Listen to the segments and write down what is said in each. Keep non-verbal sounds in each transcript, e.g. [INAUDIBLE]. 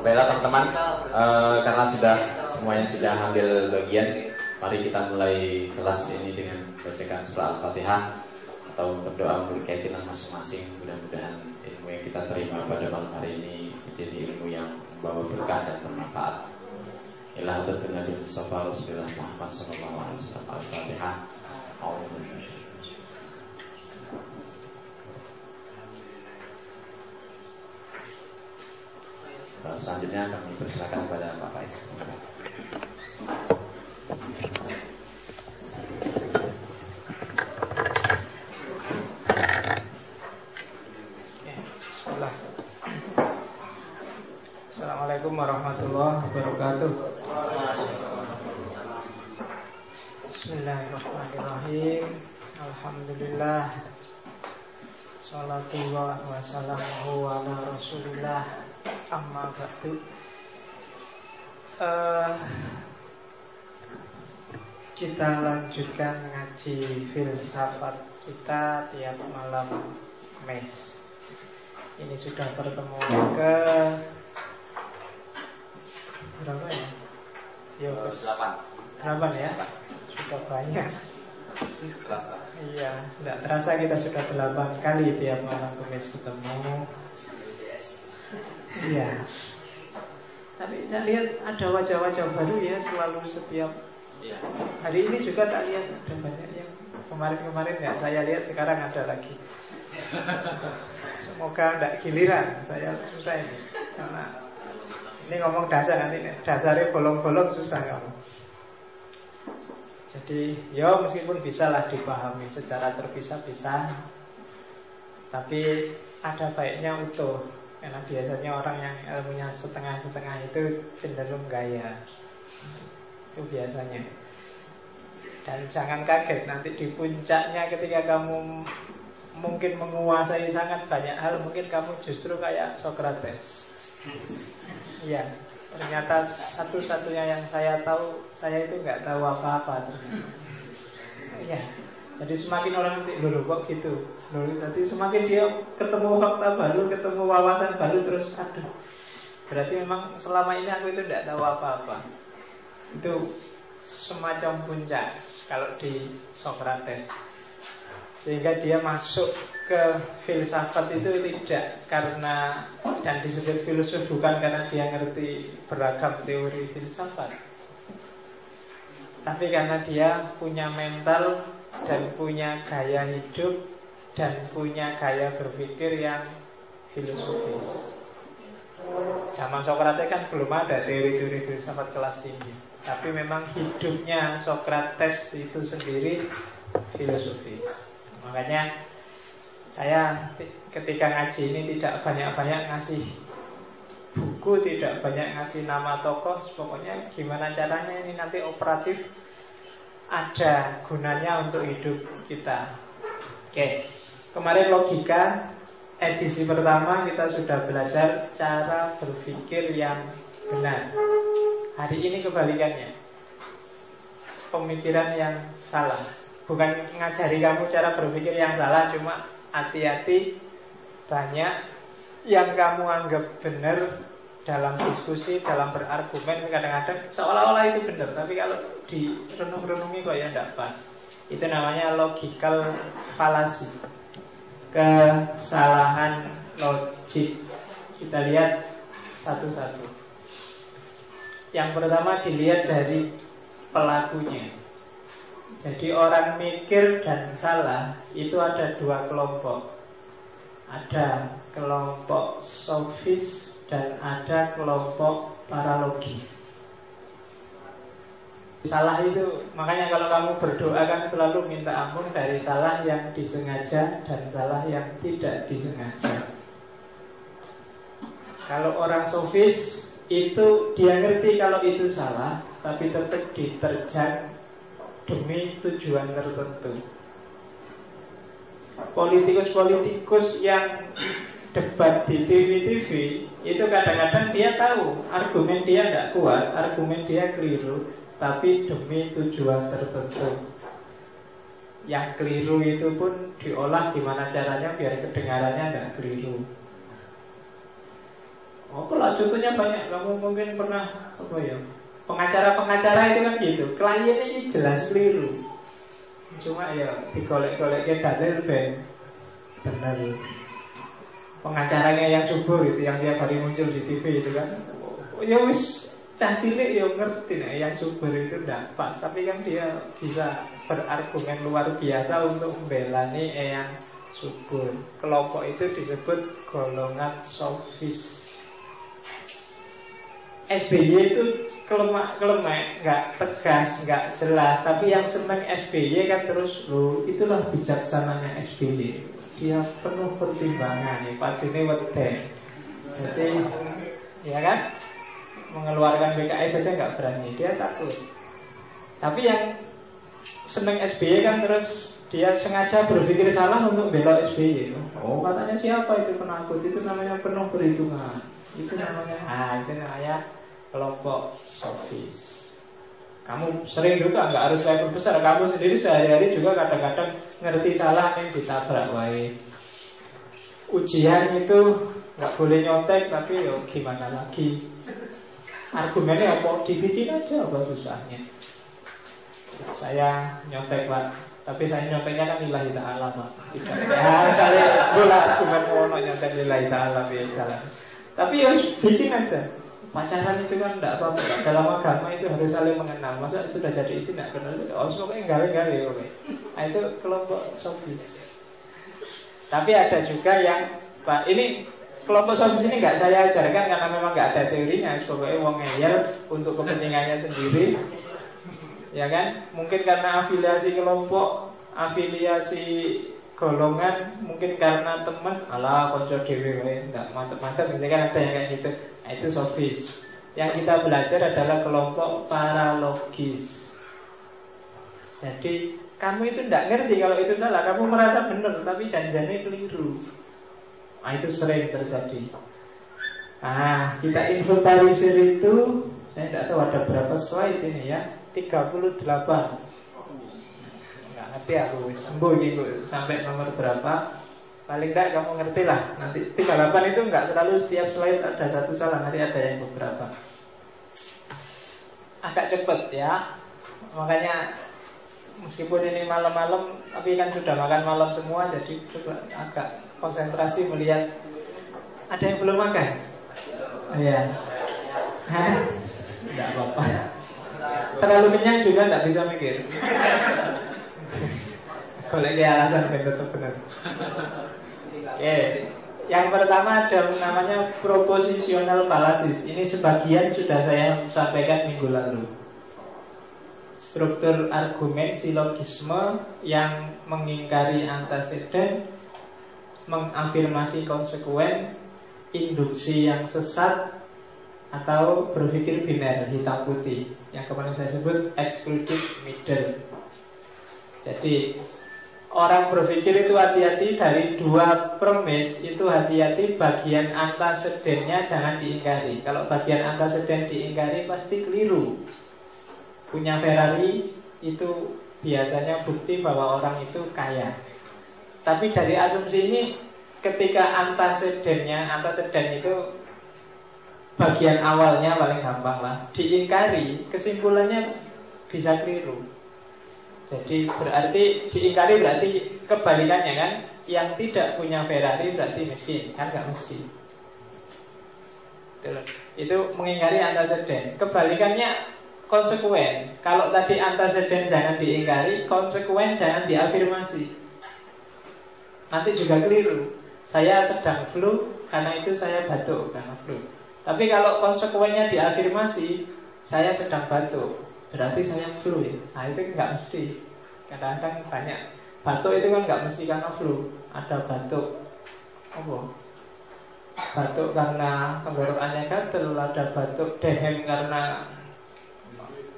Baiklah teman-teman, uh, karena sudah semuanya sudah ambil bagian, mari kita mulai kelas ini dengan bacakan surah Al-Fatihah atau berdoa keyakinan masing-masing. Mudah-mudahan ilmu yang kita terima pada malam hari ini menjadi ilmu yang membawa berkah dan bermanfaat. Ila hadratin Nabi Mustafa Rasulullah Muhammad wasallam Al-Fatihah. Selanjutnya kami persilakan kepada Pak Faiz. Assalamualaikum warahmatullahi wabarakatuh. Bismillahirrahmanirrahim. Alhamdulillah. Salatu wa wassalamu ala rasulillah Amma ba'du uh, Kita lanjutkan ngaji filsafat kita tiap malam mes Ini sudah pertemuan ke Berapa ya? Yo, delapan. Delapan ya? Sudah banyak Terasa Iya, tidak terasa kita sudah delapan kali tiap malam kemis ketemu Iya. Tapi saya lihat ada wajah-wajah baru ya selalu setiap ya. hari ini juga tak lihat ada banyak yang kemarin-kemarin ya saya lihat sekarang ada lagi. Semoga tidak giliran saya susah ini karena ini ngomong dasar nanti dasarnya bolong-bolong susah kamu. Jadi ya meskipun bisa lah dipahami secara terpisah-pisah Tapi ada baiknya utuh karena biasanya orang yang ilmunya setengah-setengah itu cenderung gaya. Itu biasanya. Dan jangan kaget nanti di puncaknya ketika kamu mungkin menguasai sangat banyak hal Mungkin kamu justru kayak Socrates. Iya Ternyata satu-satunya yang saya tahu Saya itu nggak tahu apa-apa. Iya jadi semakin orang dulu kok gitu? Lalu nanti semakin dia ketemu fakta baru Ketemu wawasan baru terus Aduh Berarti memang selama ini aku itu tidak tahu apa-apa. Itu semacam puncak Kalau di Socrates. Sehingga dia masuk ke filsafat itu tidak karena Dan disebut filosof bukan karena dia ngerti beragam teori filsafat. Tapi karena dia punya mental dan punya gaya hidup dan punya gaya berpikir yang filosofis. Zaman Socrates kan belum ada teori-teori filsafat kelas tinggi, tapi memang hidupnya Socrates itu sendiri filosofis. Makanya saya ketika ngaji ini tidak banyak-banyak ngasih buku, tidak banyak ngasih nama tokoh, pokoknya gimana caranya ini nanti operatif ada gunanya untuk hidup kita. Oke, kemarin logika edisi pertama kita sudah belajar cara berpikir yang benar. Hari ini kebalikannya. Pemikiran yang salah. Bukan ngajari kamu cara berpikir yang salah, cuma hati-hati banyak yang kamu anggap benar dalam diskusi, dalam berargumen kadang-kadang seolah-olah itu benar, tapi kalau di renung-renungi kok ya tidak pas. Itu namanya logical fallacy. Kesalahan logik. Kita lihat satu-satu. Yang pertama dilihat dari pelakunya. Jadi orang mikir dan salah itu ada dua kelompok. Ada kelompok sofis dan ada kelompok paralogi. Salah itu, makanya kalau kamu berdoa kan selalu minta ampun dari salah yang disengaja dan salah yang tidak disengaja. Kalau orang sofis itu dia ngerti kalau itu salah, tapi tetap diterjang demi tujuan tertentu. Politikus-politikus yang debat di TV-TV itu kadang-kadang dia tahu argumen dia tidak kuat, argumen dia keliru, tapi demi tujuan tertentu. Yang keliru itu pun diolah gimana caranya biar kedengarannya tidak keliru. Oh, kalau contohnya banyak. Kamu mungkin pernah apa ya? Pengacara-pengacara itu kan gitu. Kliennya ini jelas keliru. Cuma ya digolek-golek dalil ben benar. Pengacaranya yang subur itu yang tiap hari muncul di TV itu kan. Ya wis cah cilik ya ngerti nih yang subur itu tidak pas tapi kan dia bisa berargumen luar biasa untuk membela nih yang subur. Kelompok itu disebut golongan sofis. SBY itu kelemak kelemak nggak tegas nggak jelas tapi yang seneng SBY kan terus lu itulah bijaksananya SBY dia penuh pertimbangan nih ini wede jadi ya kan mengeluarkan BKS saja nggak berani, dia takut. Tapi yang seneng SBY kan terus dia sengaja berpikir salah untuk belok SBY. Oh katanya siapa itu penakut? Itu namanya penuh perhitungan. Itu namanya, ah itu namanya kelompok sofis. Kamu sering juga nggak harus level besar. Kamu sendiri sehari-hari juga kadang-kadang ngerti salah yang ditabrak wae. Ujian itu nggak boleh nyontek tapi yo gimana lagi Argumennya apa? Dibikin aja apa susahnya Saya nyontek pak Tapi saya nyonteknya kan nilai ta'ala pak Ya saya bola argumen mau nyontek nilai ta'ala Tapi ya bikin aja Pacaran itu kan tidak apa-apa Dalam agama itu harus saling mengenal. Masa sudah jadi istri tidak kenal Oh pokoknya enggak-enggak oke. Nah itu kelompok sofis Tapi ada juga yang Pak ini kelompok sofis ini nggak saya ajarkan karena memang nggak ada teorinya. Pokoknya uang ngeyel untuk kepentingannya sendiri ya kan? Mungkin karena afiliasi kelompok afiliasi golongan mungkin karena teman. Ala konco dewi nggak mantep-mantep. Misalkan ada yang kayak gitu nah, itu sofis. Yang kita belajar adalah kelompok paralogis. Jadi kamu itu tidak ngerti kalau itu salah. Kamu merasa benar tapi janjinya keliru. Nah itu sering terjadi. Ah, kita inventarisir itu Saya tidak tahu ada berapa slide ini ya. 38 Nggak ngerti aku. Sembuh gitu Sampai nomor berapa Paling tidak kamu ngerti lah. Nanti 38 itu nggak selalu setiap slide ada satu salah Nanti ada yang beberapa. Agak cepet ya. Makanya Meskipun ini malam-malam Tapi kan sudah makan malam semua Jadi agak konsentrasi melihat. Ada yang belum makan? Iya. Tidak apa-apa. Terlalu kenyang juga tidak bisa mikir. Kalau ini alasan yang tetap benar Oke. Yang pertama ada namanya propositional fallacies Ini sebagian sudah saya sampaikan minggu lalu. Struktur argumen silogisme yang mengingkari antecedent, mengafirmasi konsekuen, induksi yang sesat, atau berpikir biner hitam putih. Yang kemarin saya sebut excluded middle. Jadi orang berpikir itu hati-hati dari dua premis itu hati-hati bagian antecedennya jangan diingkari. Kalau bagian antecedent diingkari pasti keliru punya Ferrari itu biasanya bukti bahwa orang itu kaya. Tapi dari asumsi ini ketika antecedennya, anteceden itu bagian awalnya paling gampang lah. Diingkari, kesimpulannya bisa keliru. Jadi berarti diingkari berarti kebalikannya kan Yang tidak punya Ferrari berarti miskin Kan gak miskin Itu mengingkari antecedent Kebalikannya konsekuen. Kalau tadi antecedent jangan diingkari, konsekuen jangan diafirmasi. Nanti juga keliru. Saya sedang flu, karena itu saya batuk karena flu. Tapi kalau konsekuennya diafirmasi, saya sedang batuk, berarti saya flu ya. Nah itu nggak mesti. Kadang-kadang banyak batuk itu kan nggak mesti karena flu. Ada batuk, apa? Batuk karena tenggorokannya gatel, ada batuk dehem karena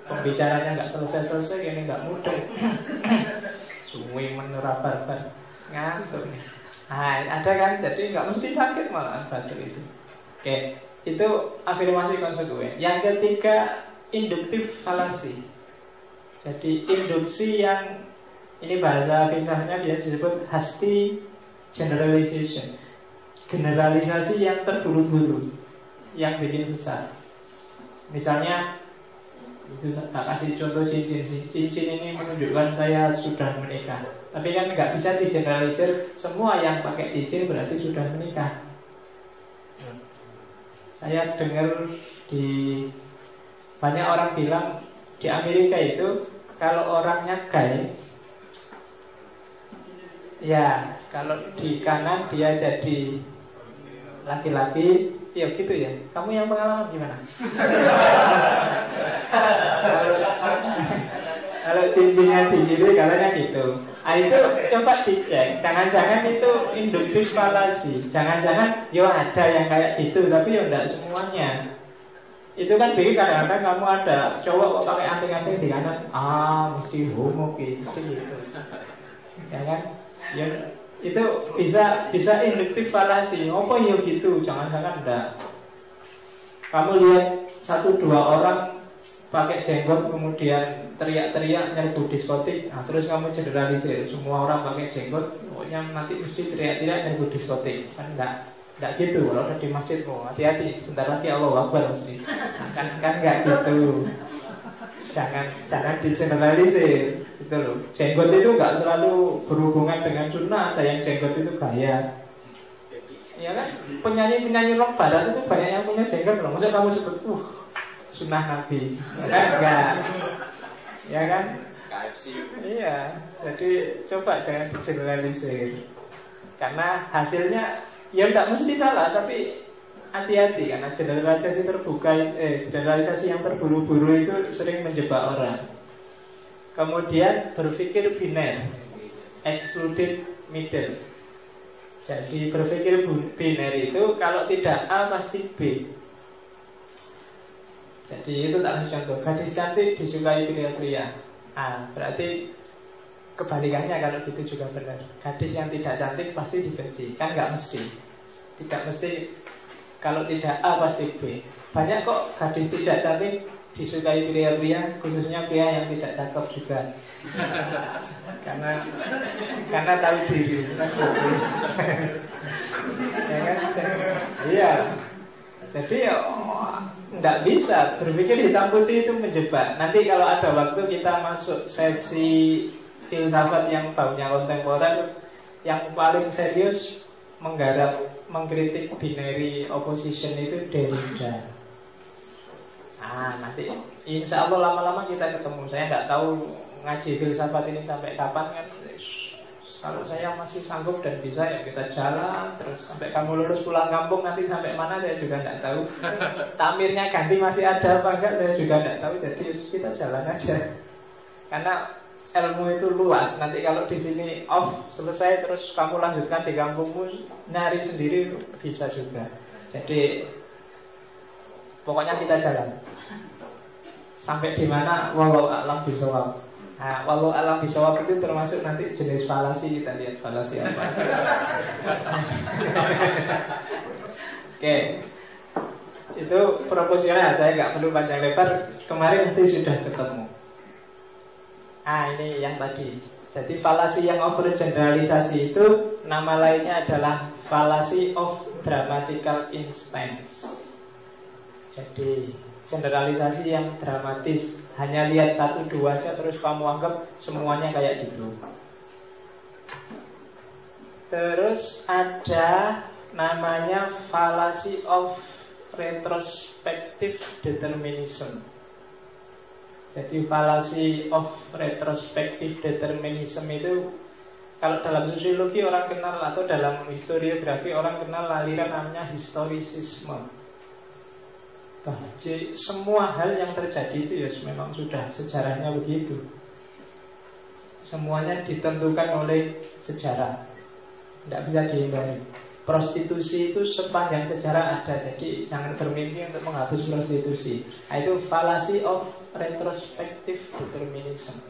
Pembicaranya nggak selesai-selesai ini nggak mudah Suwi menurut barbar Ngantuk Nah, ada kan, jadi nggak mesti sakit malah batuk itu Oke, itu afirmasi konsekuen Yang ketiga, induktif falasi Jadi induksi yang Ini bahasa filsafatnya biasa disebut hasti generalization. Generalisasi yang terburu-buru yang bikin sesat. Misalnya itu tak kasih contoh cincin. Cincin ini menunjukkan saya sudah menikah. Tapi kan nggak bisa digeneralisir Semua yang pakai cincin berarti sudah menikah. Saya dengar di Banyak orang bilang Di Amerika itu Kalau orangnya gay Ya Kalau di kanan dia jadi Laki-laki Ya gitu ya. Kamu yang pengalaman gimana? kalau, cincinnya di kiri kalanya gitu. Ah itu coba dicek. Jangan-jangan itu induktif falasi. Jangan-jangan yo ada yang kayak gitu, tapi yo enggak semuanya. Itu kan bikin kadang-kadang kamu ada cowok kok pakai anting-anting di kanan, ah mesti homo gitu, gitu. Ya kan? Ya itu bisa bisa induktif falasi. Apa ya gitu? Jangan-jangan enggak. Kamu lihat satu dua orang pakai jenggot kemudian teriak-teriak nyerbu diskotik, nah, terus kamu generalisir semua orang pakai jenggot, pokoknya nanti mesti teriak-teriak nyerbu diskotik, kan enggak enggak gitu kalau udah di masjid mau hati-hati. Sebentar lagi Allah Akbar mesti. Kan kan enggak gitu. Jangan jangan digeneralisir. Gitu loh. Jenggot itu nggak selalu berhubungan dengan sunnah. Ada yang jenggot itu gaya. Ya kan? Penyanyi penyanyi rock barat itu banyak yang punya jenggot loh. Maksudnya kamu sebut uh sunnah nabi. Kan? Enggak ya kan iya. Jadi coba jangan digeneralisir. Karena hasilnya ya tidak mesti salah tapi hati-hati karena generalisasi terbuka eh generalisasi yang terburu-buru itu sering menjebak orang. Kemudian berpikir biner, excluded middle. Jadi berpikir biner itu kalau tidak A pasti B. Jadi itu tak contoh. Gadis cantik disukai pria-pria. A berarti kebalikannya kalau gitu juga benar. Gadis yang tidak cantik pasti dibenci. Kan nggak mesti. Tidak mesti kalau tidak A pasti B. Banyak kok gadis tidak cantik disukai pria-pria, khususnya pria yang tidak cakep juga. [LAUGHS] karena karena tahu diri, [LAUGHS] ya kan? Iya. Jadi ya tidak bisa berpikir hitam putih itu menjebak. Nanti kalau ada waktu kita masuk sesi filsafat yang baunya kontemporer, yang paling serius menggarap mengkritik binary opposition itu Derrida. Ah, nanti insya Allah lama-lama kita ketemu. Saya nggak tahu ngaji filsafat ini sampai kapan kan. Kalau saya masih sanggup dan bisa ya kita jalan terus sampai kamu lulus pulang kampung nanti sampai mana saya juga nggak tahu. [LAUGHS] Tamirnya ganti masih ada apa enggak saya juga nggak tahu. Jadi kita jalan aja. Karena ilmu itu luas. Nanti kalau di sini off selesai terus kamu lanjutkan di kampungmu nyari sendiri bisa juga. Jadi pokoknya kita jalan sampai di mana walau alam bisawab. Nah, walau alam bisawab itu termasuk nanti jenis falasi kita lihat falasi apa. [LAUGHS] Oke. Itu proporsional, saya nggak perlu panjang lebar. Kemarin nanti sudah ketemu. Ah ini yang tadi. Jadi falasi yang overgeneralisasi itu nama lainnya adalah fallacy of dramatical instance. Jadi generalisasi yang dramatis hanya lihat satu dua aja terus kamu anggap semuanya kayak gitu. Terus ada namanya fallacy of retrospective determinism. Jadi fallacy of retrospective determinism itu kalau dalam sosiologi orang kenal atau dalam historiografi orang kenal aliran namanya historisisme. Jadi semua hal yang terjadi itu ya memang sudah sejarahnya begitu. Semuanya ditentukan oleh sejarah. Tidak bisa dihindari. Prostitusi itu sepanjang sejarah ada Jadi jangan bermimpi untuk menghapus prostitusi. Nah, Itu fallacy of retrospective determinism.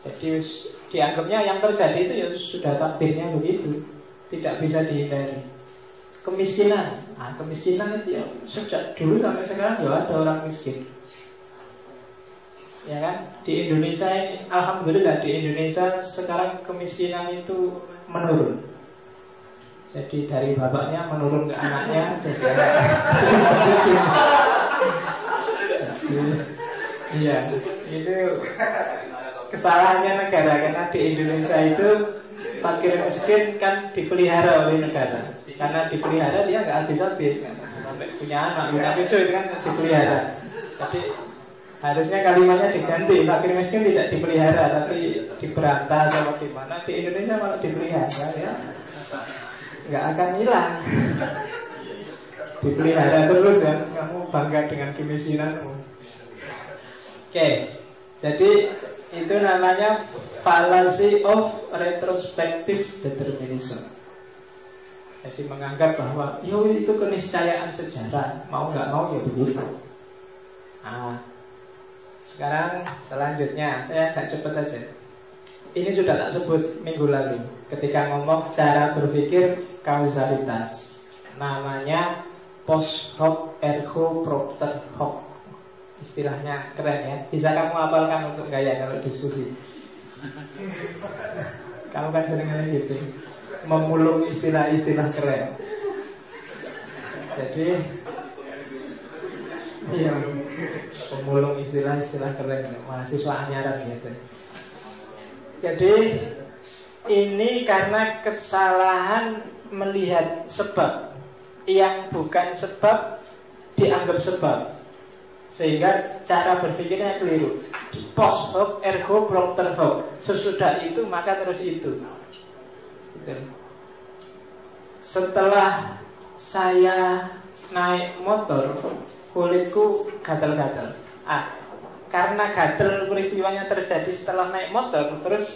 Jadi dianggapnya yang terjadi itu ya sudah takdirnya begitu Tidak bisa dihindari. Kemiskinan. Nah, Kemiskinan itu ya sejak dulu sampai sekarang ya ada orang miskin. Ya kan? Di Indonesia Alhamdulillah di Indonesia sekarang kemiskinan itu menurun jadi dari bapaknya menurun ke anaknya Jadi Iya Itu kesalahannya negara. Karena di Indonesia itu Fakir miskin kan dipelihara oleh negara. Karena dipelihara dia nggak habis-habis? Punya anak, punya cucu itu kan dipelihara. Tapi Harusnya kalimatnya diganti Fakir miskin tidak dipelihara Tapi diberantas atau gimana Di Indonesia malah dipelihara ya nggak akan hilang. Dipelihara terus kan, kamu bangga dengan kemisinanmu. Oke, jadi itu namanya fallacy of retrospective determinism. Jadi menganggap bahwa yo itu keniscayaan sejarah, mau nggak mau ya begitu. Nah, sekarang selanjutnya saya agak cepat aja. Ini sudah tak sebut minggu lalu ketika ngomong cara berpikir kausalitas. Namanya post hoc ergo propter hoc. Istilahnya keren ya. Bisa kamu apalkan untuk gaya kalau diskusi? Kamu kan sering gitu. Memulung istilah-istilah keren. Jadi Iya. Pemulung istilah-istilah keren. Mahasiswa anyaran biasa Jadi Ini karena kesalahan Melihat sebab. Yang bukan sebab Dianggap sebab. Sehingga cara berpikirnya keliru. Post hoc ergo propter hoc. Sesudah itu maka terus itu. Gitu. Setelah saya naik motor Kulitku gatal-gatal. Ah, Karena gatal peristiwanya terjadi setelah naik motor Terus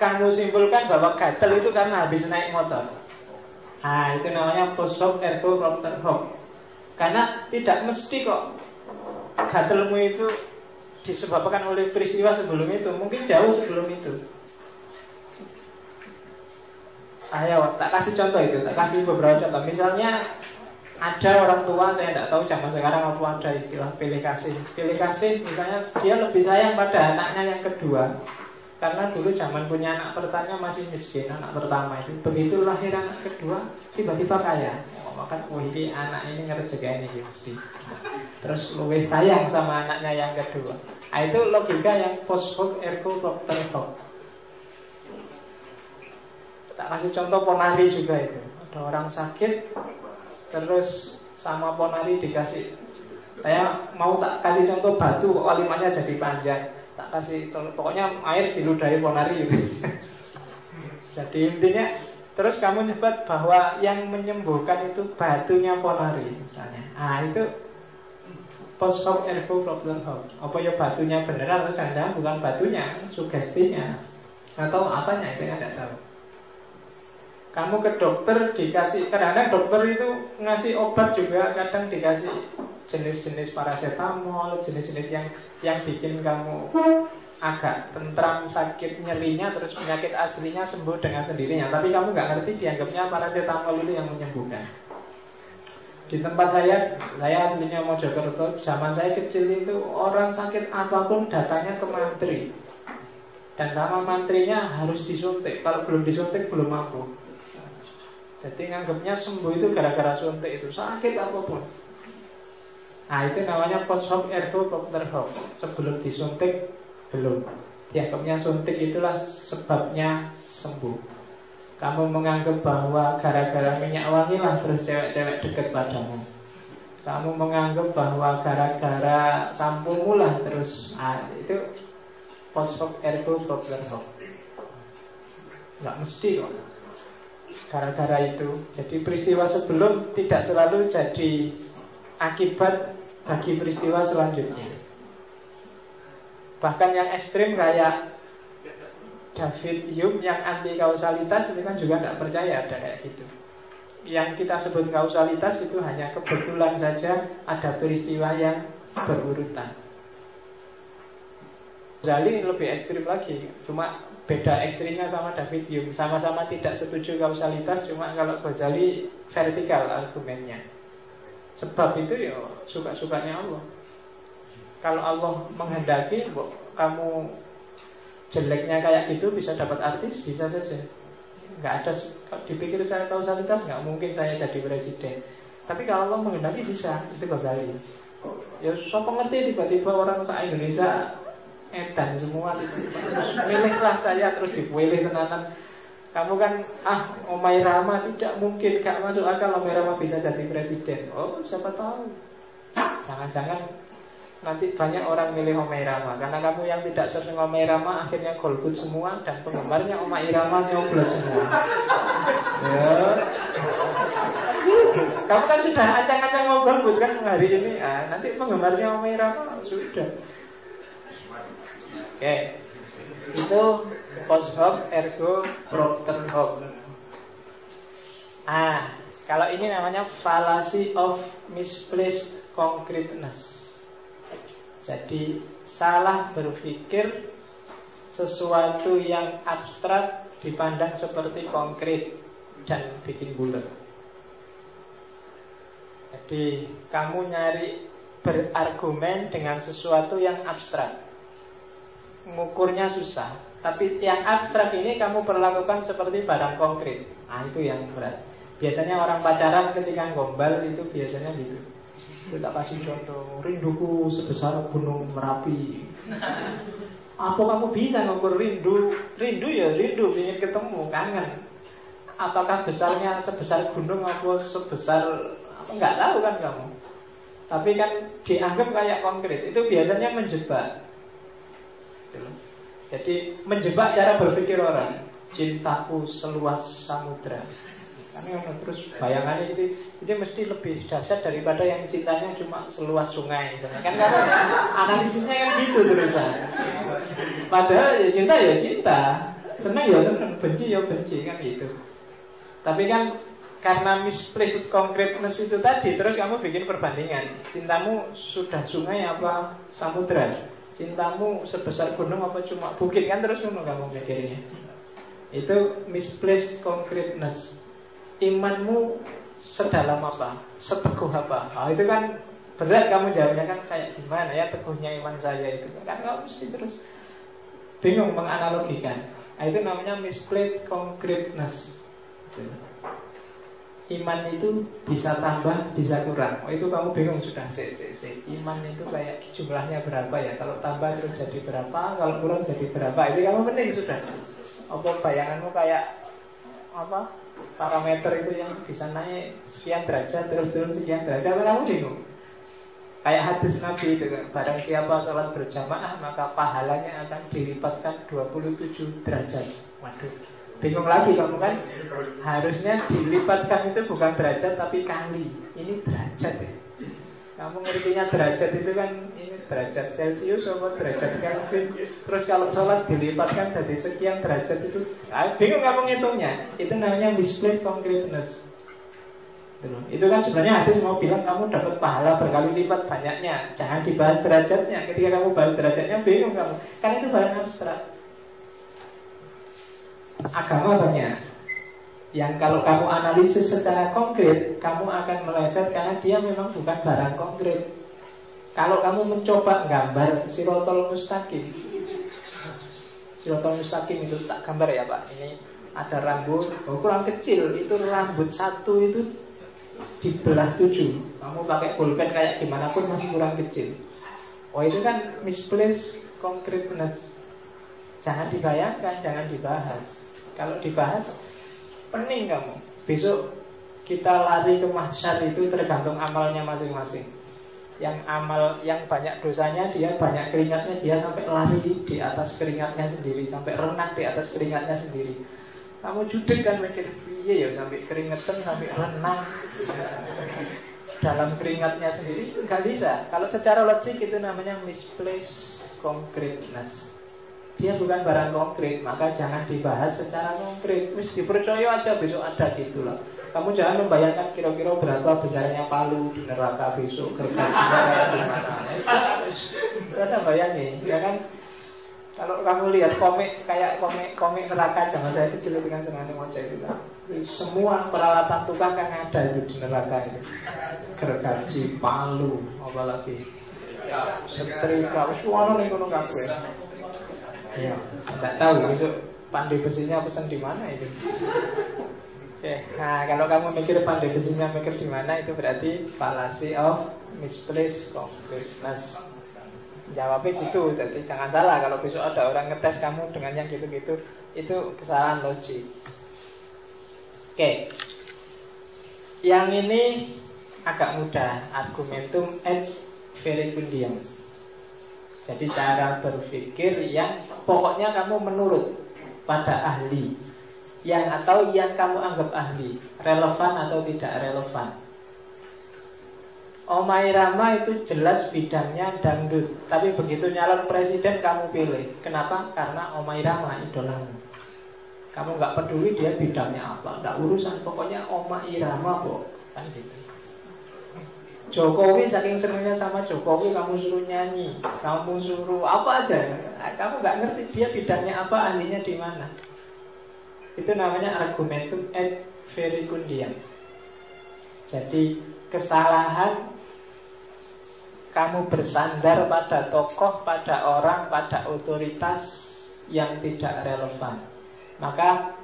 kamu simpulkan bahwa gatal itu karena habis naik motor. Nah itu namanya post hoc ergo propter hoc. Karena tidak mesti kok gatelmu itu disebabkan oleh peristiwa sebelum itu. Mungkin jauh sebelum itu. Ayo, tak kasih contoh itu, tak kasih beberapa contoh. Misalnya ada orang tua, saya tidak tahu zaman sekarang apa ada istilah pilih kasih. Pilih kasih misalnya dia lebih sayang pada anaknya yang kedua karena dulu zaman punya anak pertama masih miskin Anak pertama itu. Begitu lahir anak kedua Tiba-tiba kaya. Oh, Maka oh ini anak ini ngerjain ini mesti. Terus lebih sayang sama anaknya yang kedua. Nah, Itu logika yang post hoc ergo propter hoc Tak kasih contoh ponari juga itu. Ada orang sakit Terus sama ponari dikasih. Saya mau tak kasih contoh batu Kok kalimatnya jadi panjang tak kasih pokoknya air diludahi ponari. [LAUGHS] Jadi intinya terus kamu nyebut bahwa yang menyembuhkan itu batunya ponari misalnya. Ah itu post hoc ergo problem hoc. Apa ya batunya beneran atau jangan bukan batunya, sugestinya atau apanya itu yang tidak tahu. Kamu ke dokter dikasih kadang-kadang dokter itu ngasih obat juga kadang dikasih jenis-jenis paracetamol, jenis-jenis yang yang bikin kamu agak tentram sakit nyerinya terus penyakit aslinya sembuh dengan sendirinya. Tapi kamu nggak ngerti dianggapnya paracetamol itu yang menyembuhkan. Di tempat saya saya aslinya Mojokerto zaman saya kecil itu orang sakit apa pun datanya ke mantri. Dan sama mantrinya harus disuntik. Kalau belum disuntik belum mampu jadi nganggapnya sembuh itu gara-gara suntik itu. Sakit apa pun. Nah itu namanya post hoc ergo propter hoc. Sebelum disuntik belum. Dianggapnya suntik itulah sebabnya sembuh. Kamu menganggap bahwa gara-gara minyak wangi lah terus cewek-cewek dekat padamu. Kamu menganggap bahwa gara-gara sampumu lah terus ah, Itu post hoc ergo propter hoc. Gak mesti kok Gara-gara itu Jadi peristiwa sebelum tidak selalu jadi akibat bagi peristiwa selanjutnya. Bahkan yang ekstrim kayak David Hume yang anti kausalitas itu kan juga tidak percaya ada kayak gitu. Yang kita sebut kausalitas itu hanya kebetulan saja ada peristiwa yang berurutan. Zali lebih ekstrim lagi, cuma beda ekstrimnya sama David Hume. Sama-sama tidak setuju kausalitas, cuma kalau Ghazali vertikal argumennya. Sebab itu ya suka-sukanya Allah. Kalau Allah menghendaki kamu jeleknya kayak gitu bisa dapat artis bisa saja. Nggak ada dipikir saya kausalitas nggak mungkin saya jadi presiden. Tapi kalau Allah menghendaki bisa itu Ghazali. Ya siapa ngerti tiba-tiba orang se Indonesia edan semua. Terus milihlah saya terus dipilih tenanan. Kamu kan ah Omai Rama tidak mungkin gak masuk akal Omai Rama bisa jadi presiden. Oh siapa tahu. Jangan-jangan nanti banyak orang milih Omai Rama. Karena kamu yang tidak sering Omai Rama akhirnya golput semua dan penggemarnya Omai Rama nyoblos semua. Ya. kamu kan sudah mau golput kan hari ini. Ah, nanti penggemarnya Omai Rama sudah Oke. Itu post hoc ergo propter hoc. Ah, kalau ini namanya fallacy of misplaced concreteness. Jadi salah berpikir sesuatu yang abstrak dipandang seperti konkret dan bikin bulat. Jadi kamu nyari berargumen dengan sesuatu yang abstrak mengukurnya susah. Tapi yang abstrak ini kamu perlakukan seperti barang konkret. Nah itu yang berat. Biasanya orang pacaran ketika gombal itu biasanya gitu. Kita kasih contoh, rinduku sebesar gunung Merapi. Apa kamu bisa ngukur rindu? Rindu ya rindu, ingin ketemu, kangen. Apakah besarnya sebesar gunung atau sebesar apa nggak tahu kan kamu. Tapi kan dianggap kayak konkret. Itu biasanya menjebak. Jadi menjebak cara berpikir orang Cintaku seluas samudra. Karena terus bayangannya itu Itu mesti lebih dahsyat daripada yang cintanya cuma seluas sungai misalnya. Kan karena analisisnya kan gitu terusan Padahal ya cinta ya cinta. Senang ya senang, benci ya benci kan gitu. Tapi kan karena misplaced concreteness itu tadi Terus kamu bikin perbandingan. Cintamu sudah sungai apa samudra cintamu sebesar gunung apa cuma bukit? Kan terus ngono kamu mikirnya. Itu misplaced concreteness. Imanmu sedalam apa? Seteguh apa? Oh, itu kan berat kamu jawabnya kan kayak gimana ya teguhnya iman saya itu. Kan kamu mesti terus. Bingung menganalogikan. Nah, itu namanya misplaced concreteness iman itu bisa tambah, bisa kurang. Oh itu kamu bingung sudah. Si, si, si. Iman itu kayak jumlahnya berapa ya? Kalau tambah terus jadi berapa? Kalau kurang jadi berapa? Itu kamu penting sudah. Apa bayanganmu kayak apa? Parameter itu yang bisa naik sekian derajat terus turun sekian derajat. Kamu bingung. Kayak hadis Nabi itu kan Barang siapa sholat berjamaah Maka pahalanya akan dilipatkan 27 derajat Waduh Bingung lagi kamu kan? Harusnya dilipatkan itu bukan derajat tapi kali. Ini derajat ya? Kamu ngertinya derajat itu kan Ini derajat Celcius atau derajat Kelvin? Terus kalau sholat dilipatkan dari sekian derajat itu ah, Bingung kamu ngitungnya. Itu namanya display concreteness itu kan sebenarnya hadis mau bilang kamu dapat pahala berkali lipat banyaknya. Jangan dibahas derajatnya. Ketika kamu bahas derajatnya bingung kamu. Karena itu barang abstrak agama banyak. Yang kalau kamu analisis secara konkret kamu akan meleset karena dia memang bukan barang konkret. Kalau kamu mencoba gambar sirotol mustaqim sirotol mustaqim itu tak gambar ya pak? Ini ada rambut. Oh, kurang kecil. Itu rambut satu itu dibelah tujuh. Kamu pakai pulpen kayak gimana pun masih kurang kecil. Oh itu kan misplaced concreteness. Jangan dibayangkan jangan dibahas kalau dibahas pening kamu. Besok kita lari ke mahsyar itu tergantung amalnya masing-masing. Yang amal yang banyak dosanya dia banyak keringatnya dia sampai lari di atas keringatnya sendiri, sampai renang di atas keringatnya sendiri. Kamu judek kan mikir, iya ya sampai keringetan sampai renang dalam keringatnya sendiri nggak bisa. Kalau secara logik itu namanya misplaced concreteness dia bukan barang konkret maka jangan dibahas secara konkret. Wis dipercaya aja besok ada gitu lah kamu jangan membayangkan kira-kira berapa besarnya palu di neraka besok gergajinya kayak gimana rasa bayangin ya kan? Kalau kamu lihat komik kayak komik komik neraka zaman saya kecil dengan senang moja itu kan. Semua peralatan tukang kan ada itu di neraka itu. Gergaji palu apalagi. Setrika suara nih gunung kafe Ya, nggak tahu besok pandai besinya pesan di mana itu. Oke, nah kalau kamu mikir pandai ke sini mikir di mana itu berarti fallacy of misplaced concreteness. Jawabnya gitu, jadi jangan salah kalau besok ada orang ngetes kamu dengan yang gitu-gitu, itu kesalahan logik. Oke, yang ini agak mudah, argumentum et verecundium. Jadi cara berpikir yang pokoknya kamu menurut pada ahli. Yang atau yang kamu anggap ahli. Relevan atau tidak relevan. Omai Rama itu jelas bidangnya dangdut. Tapi begitu nyalon presiden kamu pilih. Kenapa? Karena Omai Rama idolamu. Kamu nggak peduli dia bidangnya apa. Nggak urusan. Pokoknya Omai Rama kok. Kan gitu Jokowi saking senangnya sama Jokowi kamu suruh nyanyi, kamu suruh apa aja, kamu nggak ngerti dia bidangnya apa, ahlinya di mana. Itu namanya argumentum et verecundiam. Jadi kesalahan kamu bersandar pada tokoh, pada orang, pada otoritas yang tidak relevan. Maka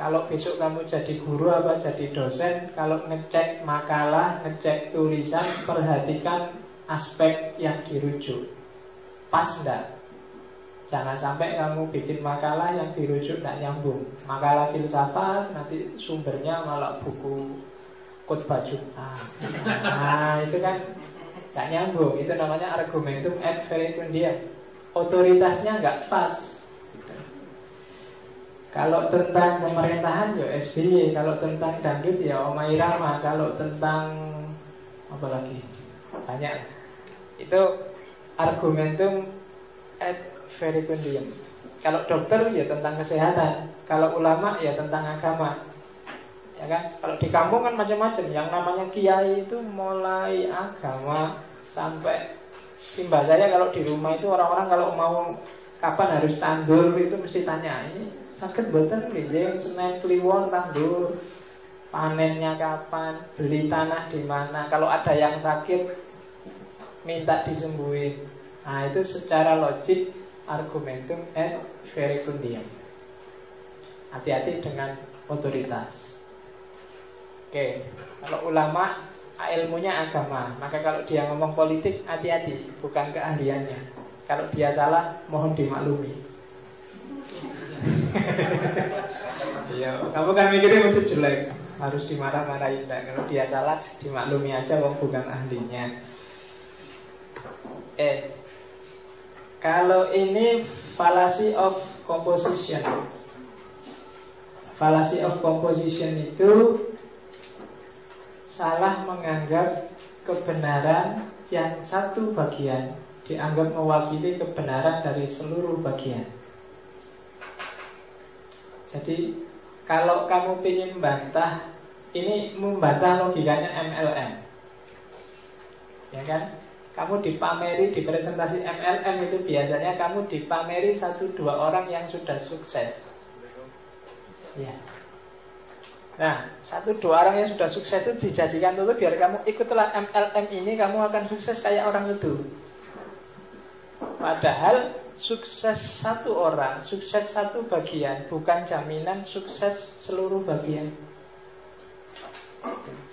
kalau besok kamu jadi guru apa jadi dosen Kalau ngecek makalah, ngecek tulisan Perhatikan aspek yang dirujuk. Pas enggak? Jangan sampai kamu bikin makalah yang dirujuk tidak nyambung. Makalah filsafat nanti sumbernya malah buku khotbah Jumat. Nah itu kan tidak nyambung. Itu namanya argumentum et verecundiam Otoritasnya nggak pas kalau tentang pemerintahan ya SBY, kalau tentang dangdut ya Oma Irama, kalau tentang apa lagi? Banyak. Itu argumentum et verecundium. Kalau dokter ya tentang kesehatan, kalau ulama ya tentang agama. Ya kan? Kalau di kampung kan macam-macam. Yang namanya kiai itu mulai agama sampai simbah saya kalau di rumah itu orang-orang kalau mau kapan harus tandur itu mesti tanya ini sakit buatan nggih Senin Kliwon tandur panennya kapan? Beli tanah di mana? Kalau ada yang sakit minta disembuhin. Nah itu secara logik argumentum et verecundium hati-hati dengan otoritas. Oke kalau ulama ilmunya agama. Maka kalau dia ngomong politik hati-hati. Bukan keahliannya. Kalau dia salah mohon dimaklumi Iya, kamu kan mikirnya mesti jelek, harus dimarah-marahin. Nah, kalau dia salah, dimaklumi aja, wong bukan ahlinya. Eh, kalau ini fallacy of composition. Fallacy of composition itu salah menganggap kebenaran yang satu bagian dianggap mewakili kebenaran dari seluruh bagian. Jadi kalau kamu ingin membantah ini membantah logikanya MLM. Ya kan? Kamu dipameri di presentasi MLM itu biasanya kamu dipameri satu dua orang yang sudah sukses. Ya. Nah, satu dua orang yang sudah sukses itu dijadikan dulu biar kamu ikutlah MLM ini kamu akan sukses kayak orang itu. Padahal sukses satu orang, sukses satu bagian, bukan jaminan sukses seluruh bagian.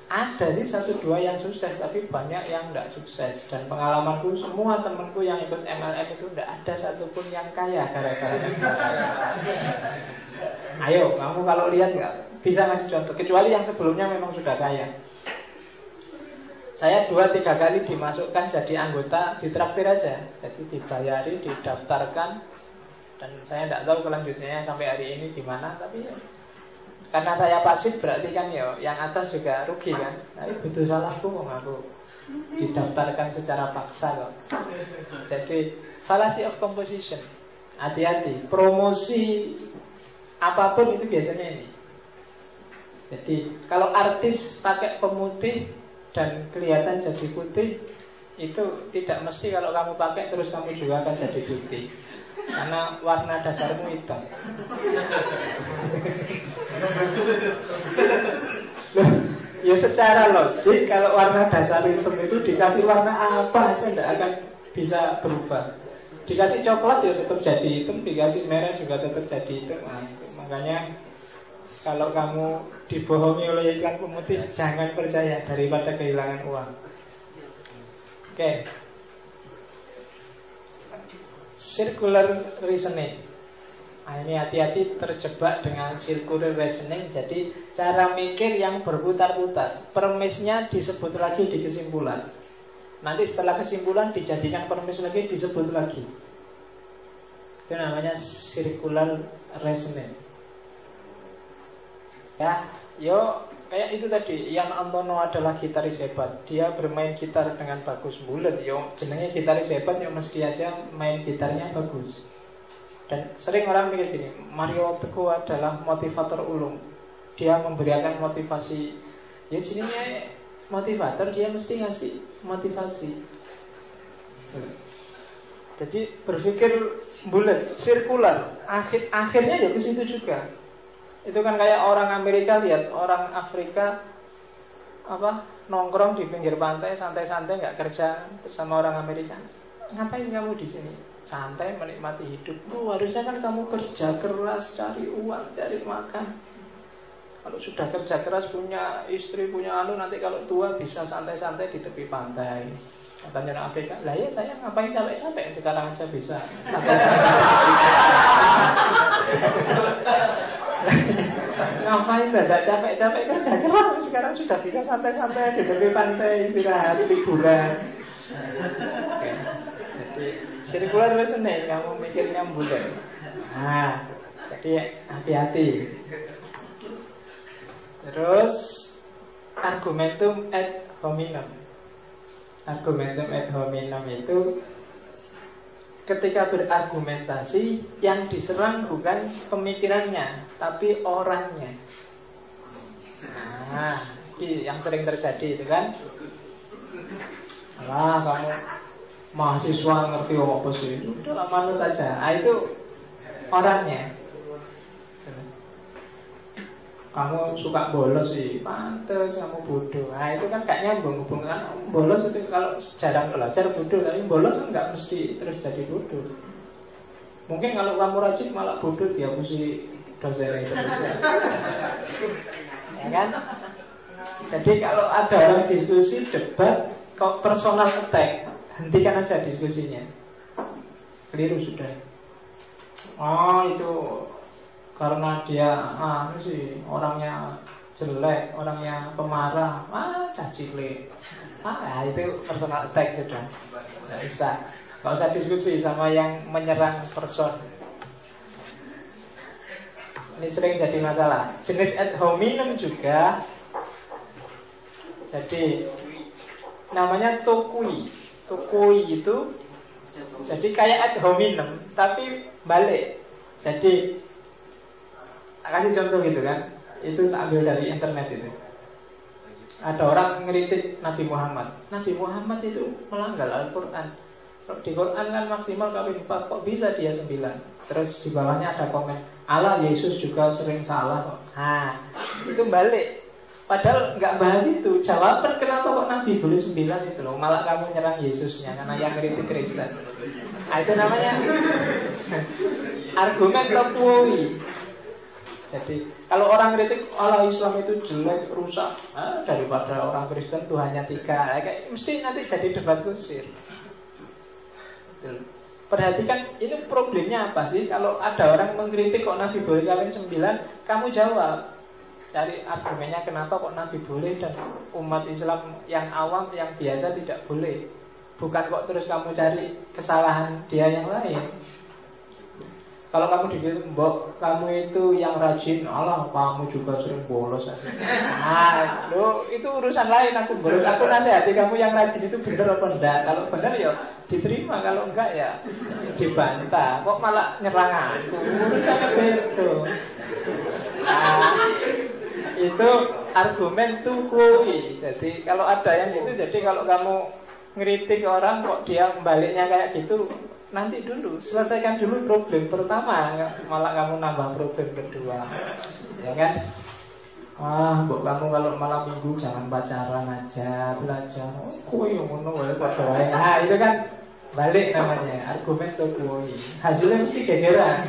Ada sih satu dua yang sukses, tapi banyak yang tidak sukses. Dan pengalamanku semua temanku yang ikut MLM itu tidak ada satupun yang kaya gara-gara [LAUGHS] Ayo, kamu kalau lihat nggak bisa ngasih contoh. Kecuali yang sebelumnya memang sudah kaya. Saya dua tiga kali dimasukkan jadi anggota di traktir aja. Jadi dibayari, didaftarkan. Dan saya tidak tahu kelanjutannya sampai hari ini gimana Tapi ya, karena saya pasif berarti kan ya Yang atas juga rugi kan. Tapi butuh salahku kok aku Didaftarkan secara paksa kok. Jadi fallacy of composition. Hati-hati. Promosi apa pun itu biasanya ini. Jadi kalau artis pakai pemutih dan kelihatan jadi putih itu tidak mesti kalau kamu pakai terus kamu juga akan jadi putih karena warna dasarmu hitam. ya secara logik kalau warna dasar hitam itu dikasih warna apa aja tidak akan bisa berubah. Dikasih coklat ya tetap jadi hitam, dikasih merah juga tetap jadi hitam. Nah, makanya Kalau kamu dibohongi oleh iklan pemutih, jangan percaya daripada kehilangan uang. Oke. Okay. Circular reasoning. Nah, ini hati-hati terjebak dengan circular reasoning Jadi cara mikir yang berputar-putar Permisnya disebut lagi di kesimpulan Nanti setelah kesimpulan dijadikan permis lagi disebut lagi Itu namanya circular reasoning Ya, yo kayak itu tadi Ian Antono adalah gitaris hebat Dia bermain gitar dengan bagus bulat Yo jenenge gitaris hebat yo mesti aja main gitarnya bagus dan sering orang mikir gini, Mario Teguh adalah motivator ulung. Dia memberikan motivasi. Ya jadinya motivator dia mesti ngasih motivasi. Jadi berpikir bulat, sirkular. Akhir akhirnya ya ke situ juga. Itu kan kayak orang Amerika lihat orang Afrika apa nongkrong di pinggir pantai santai-santai nggak kerja sama orang Amerika. Ngapain kamu di sini? santai menikmati hidup. Oh, harusnya kan kamu kerja keras cari uang, cari makan. Kalau sudah kerja keras punya istri, punya anu nanti kalau tua bisa santai-santai di tepi pantai. Katanya orang Afrika, lah ya saya ngapain capek-capek sekarang aja bisa [LAUGHS] [LAUGHS] ngapain tidak capek-capek kerja keras sekarang sudah bisa santai-santai di tepi pantai istirahat liburan. Jadi Circular reasoning kamu mikirnya bulat. Nah, jadi hati-hati. Terus argumentum ad hominem. Argumentum ad hominem itu ketika berargumentasi yang diserang bukan pemikirannya tapi orangnya. Nah, yang sering terjadi itu kan. Alah, kamu mahasiswa ngerti apa sih udah manut aja nah, itu orangnya kamu suka bolos sih. Pantes kamu bodoh. Nah itu kan gak nyambung hubungan. Bolos itu kalau jarang belajar bodoh tapi bolos enggak mesti terus jadi bodoh. Mungkin kalau kamu rajin malah bodoh dia mesti dosen itu ya kan? Jadi kalau ada orang diskusi debat kok personal attack Hentikan aja diskusinya. Keliru sudah. Oh itu Karena dia ah, sih Orangnya jelek Orangnya pemarah Ah cacile Ah itu personal attack sudah. Tidak bisa. Gak usah diskusi sama yang menyerang person. Ini sering jadi masalah. Jenis ad hominem juga. Jadi Namanya tokui. Tukui itu jadi kayak ad hominem tapi balik. Jadi kasih contoh gitu kan. Itu tak ambil dari internet itu. Ada orang ngeritik Nabi Muhammad. Nabi Muhammad itu melanggar Al-Qur'an. Di Quran kan maksimal kali 4 Kok bisa dia 9 Terus di bawahnya ada komen Allah Yesus juga sering salah kok Nah itu balik Padahal nggak bahas itu. Jawaban kenapa kok Nabi boleh sembilan itu loh. Malah kamu nyerang Yesusnya karena yang kritik Kristen. Nah, itu namanya [LAUGHS] argumen topoi. Jadi kalau orang kritik Allah Islam itu jelek, rusak, ah, daripada orang Kristen Tuhannya tiga, kayak mesti nanti jadi debat kusir. Perhatikan ini problemnya apa sih? Kalau ada orang mengkritik kok Nabi boleh kawin sembilan, kamu jawab cari argumennya kenapa kok Nabi boleh dan umat Islam yang awam yang biasa tidak boleh. Bukan kok terus kamu cari kesalahan dia yang lain. Kalau kamu dibilang, mbok kamu itu yang rajin, Allah kamu juga sering bolos. Nah, lo itu urusan lain. Aku bolos, aku nasihati kamu yang rajin itu benar apa enggak? Kalau benar ya diterima, kalau enggak ya dibantah. Kok malah nyerang aku? Urusan itu. Nah, itu argumen tukui. Jadi kalau ada yang gitu, jadi kalau kamu ngeritik orang kok dia baliknya kayak gitu, nanti dulu selesaikan dulu problem pertama, malah kamu nambah problem kedua, ya kan? Ah, mbok kamu kalau malam minggu jangan pacaran aja, belajar. Oh, kue yang ngono wae Nah, itu kan balik namanya argumen tukui. Hasilnya mesti gegeran.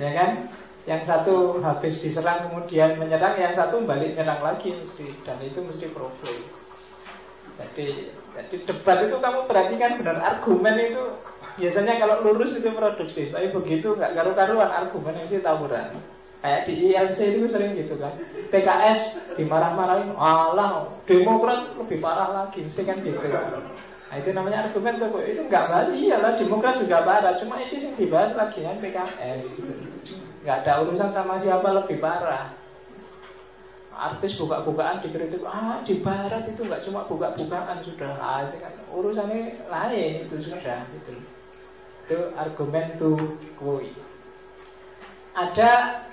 ya kan? Yang satu habis diserang kemudian menyerang, yang satu balik menyerang lagi mesti dan itu mesti problem. Jadi, jadi debat itu kamu perhatikan benar argumen itu biasanya kalau lurus itu produktif, tapi begitu nggak karu-karuan argumen itu tawuran. Kayak di ILC itu sering gitu kan. PKS dimarah-marahin, alah Demokrat lebih parah lagi, mesti kan gitu. Nah itu namanya argumen tuh itu nggak balik, iyalah Demokrat juga parah, cuma itu yang dibahas lagi kan PKS. Nggak ada urusan sama siapa lebih parah. Artis buka-bukaan dikritik, ah di barat itu nggak cuma buka-bukaan sudah, ah, itu kan urusannya lain itu sudah gitu. Itu argumen tuh kui. Ada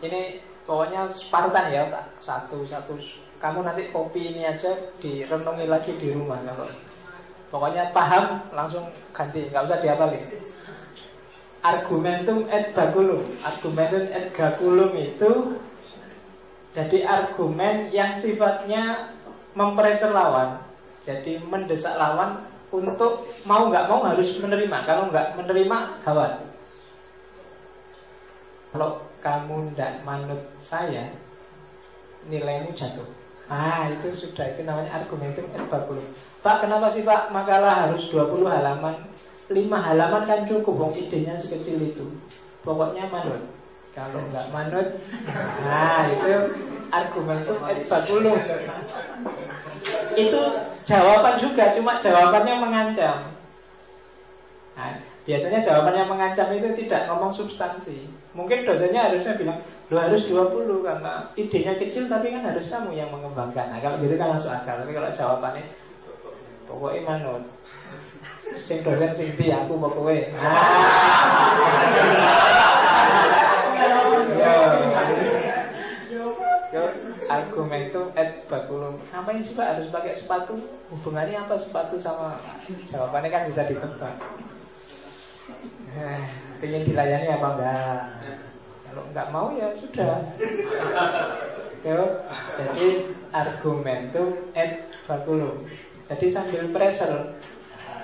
ini pokoknya Spartan ya satu satu. Kamu nanti kopi ini aja direnungi lagi di rumah. Kalau pokoknya paham langsung ganti nggak usah diapalin. Argumentum et baculum. Argumentum et baculum itu jadi argumen yang sifatnya mempreser lawan jadi mendesak lawan untuk mau nggak mau harus menerima kalau nggak menerima gawat kalau kamu tidak manut saya, nilaimu jatuh. Ah, itu sudah itu namanya argumentum et Pak, kenapa sih Pak makalah harus 20 halaman? 5 halaman kan cukup, wong idenya sekecil itu. Pokoknya manut. Kalau nggak manut, nah itu argumentum et Itu jawaban juga, cuma jawabannya mengancam. Nah, biasanya jawaban yang mengancam itu tidak ngomong substansi. Mungkin dosennya harusnya bilang, lo harus 20 karena idenya kecil tapi kan harus kamu yang mengembangkan. Nah, kalau gitu kan masuk akal. Tapi kalau jawabannya pokoknya manut. Sing dosen sing aku pokoknya. Yo, argumen itu et bakulum. Ngapain sih pak harus pakai sepatu? Hubungannya apa sepatu sama jawabannya kan bisa ditebak. Eh, pengen dilayani apa enggak? Kalau enggak mau ya sudah. Yo, jadi argumentum et baculum. Jadi sambil pressure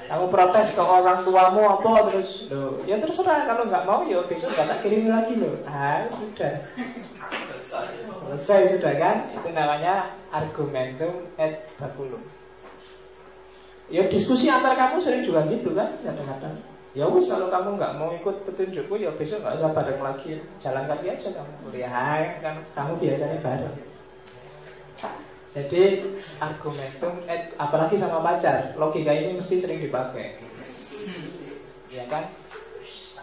kamu protes ke orang tuamu apa terus? Lo ya terserah. Kalau nggak mau ya besok nggak kirim lagi lo ah sudah. Selesai sudah kan? Itu namanya argumentum et baculum. Ya diskusi antar kamu sering juga gitu kan? Kadang-kadang. Ya wis kalau kamu nggak mau ikut petunjukku ya besok nggak usah bareng lagi. Jalan kaki aja kamu. Kuliah kan? Kamu biasanya bareng. Jadi argumentum et, apalagi sama pacar logika ini mesti sering dipakai. Ya kan?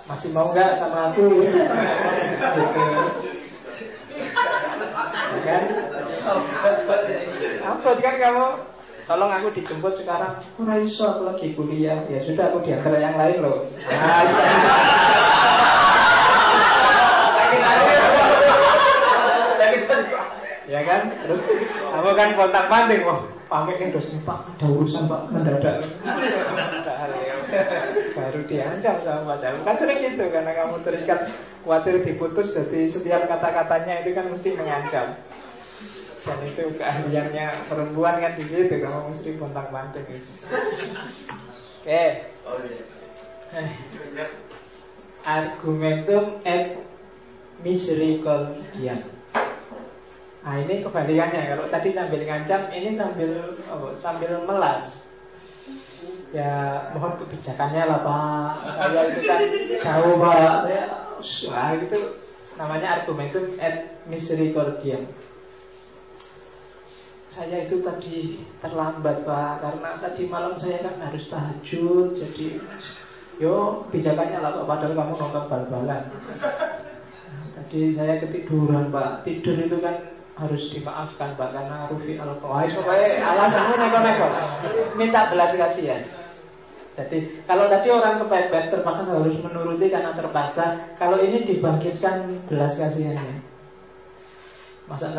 Masih mau nggak sama aku? gitu. Ya kan? Apa kan kamu Tolong aku dijemput sekarang iso aku lagi kuliah Ya sudah aku diantar yang lain loh nah, Ya kan? Terus kamu kan kontak manting Wah pamit yang dosen Pak ada urusan Pak mendadak. Baru diancam sama pacar Kan sering gitu Karena kamu terikat Khawatir diputus Jadi setiap kata-katanya itu kan mesti mengancam. Dan itu keahliannya perempuan kan di situ kamu mesti kontak banting oke. Okay. argumentum et misericordia nah ini kebalikannya. Kalau tadi sambil ngancam ini sambil oh, sambil melas. Ya mohon kebijakannya lah pak. Saya itu kan jauh pak. Saya wah itu namanya argumentum et misericordia saya itu tadi terlambat pak karena tadi malam saya kan harus tahajud jadi yo kebijakannya lah pak padahal kamu nonton bal-balan. Tadi saya ketiduran pak. Tidur itu kan harus dimaafkan pak karena Rufi al pokoknya alasannya neko-neko minta belas kasihan. Jadi kalau tadi orang kepepet terpaksa harus menuruti karena terpaksa kalau ini dibangkitkan belas kasihannya. Masa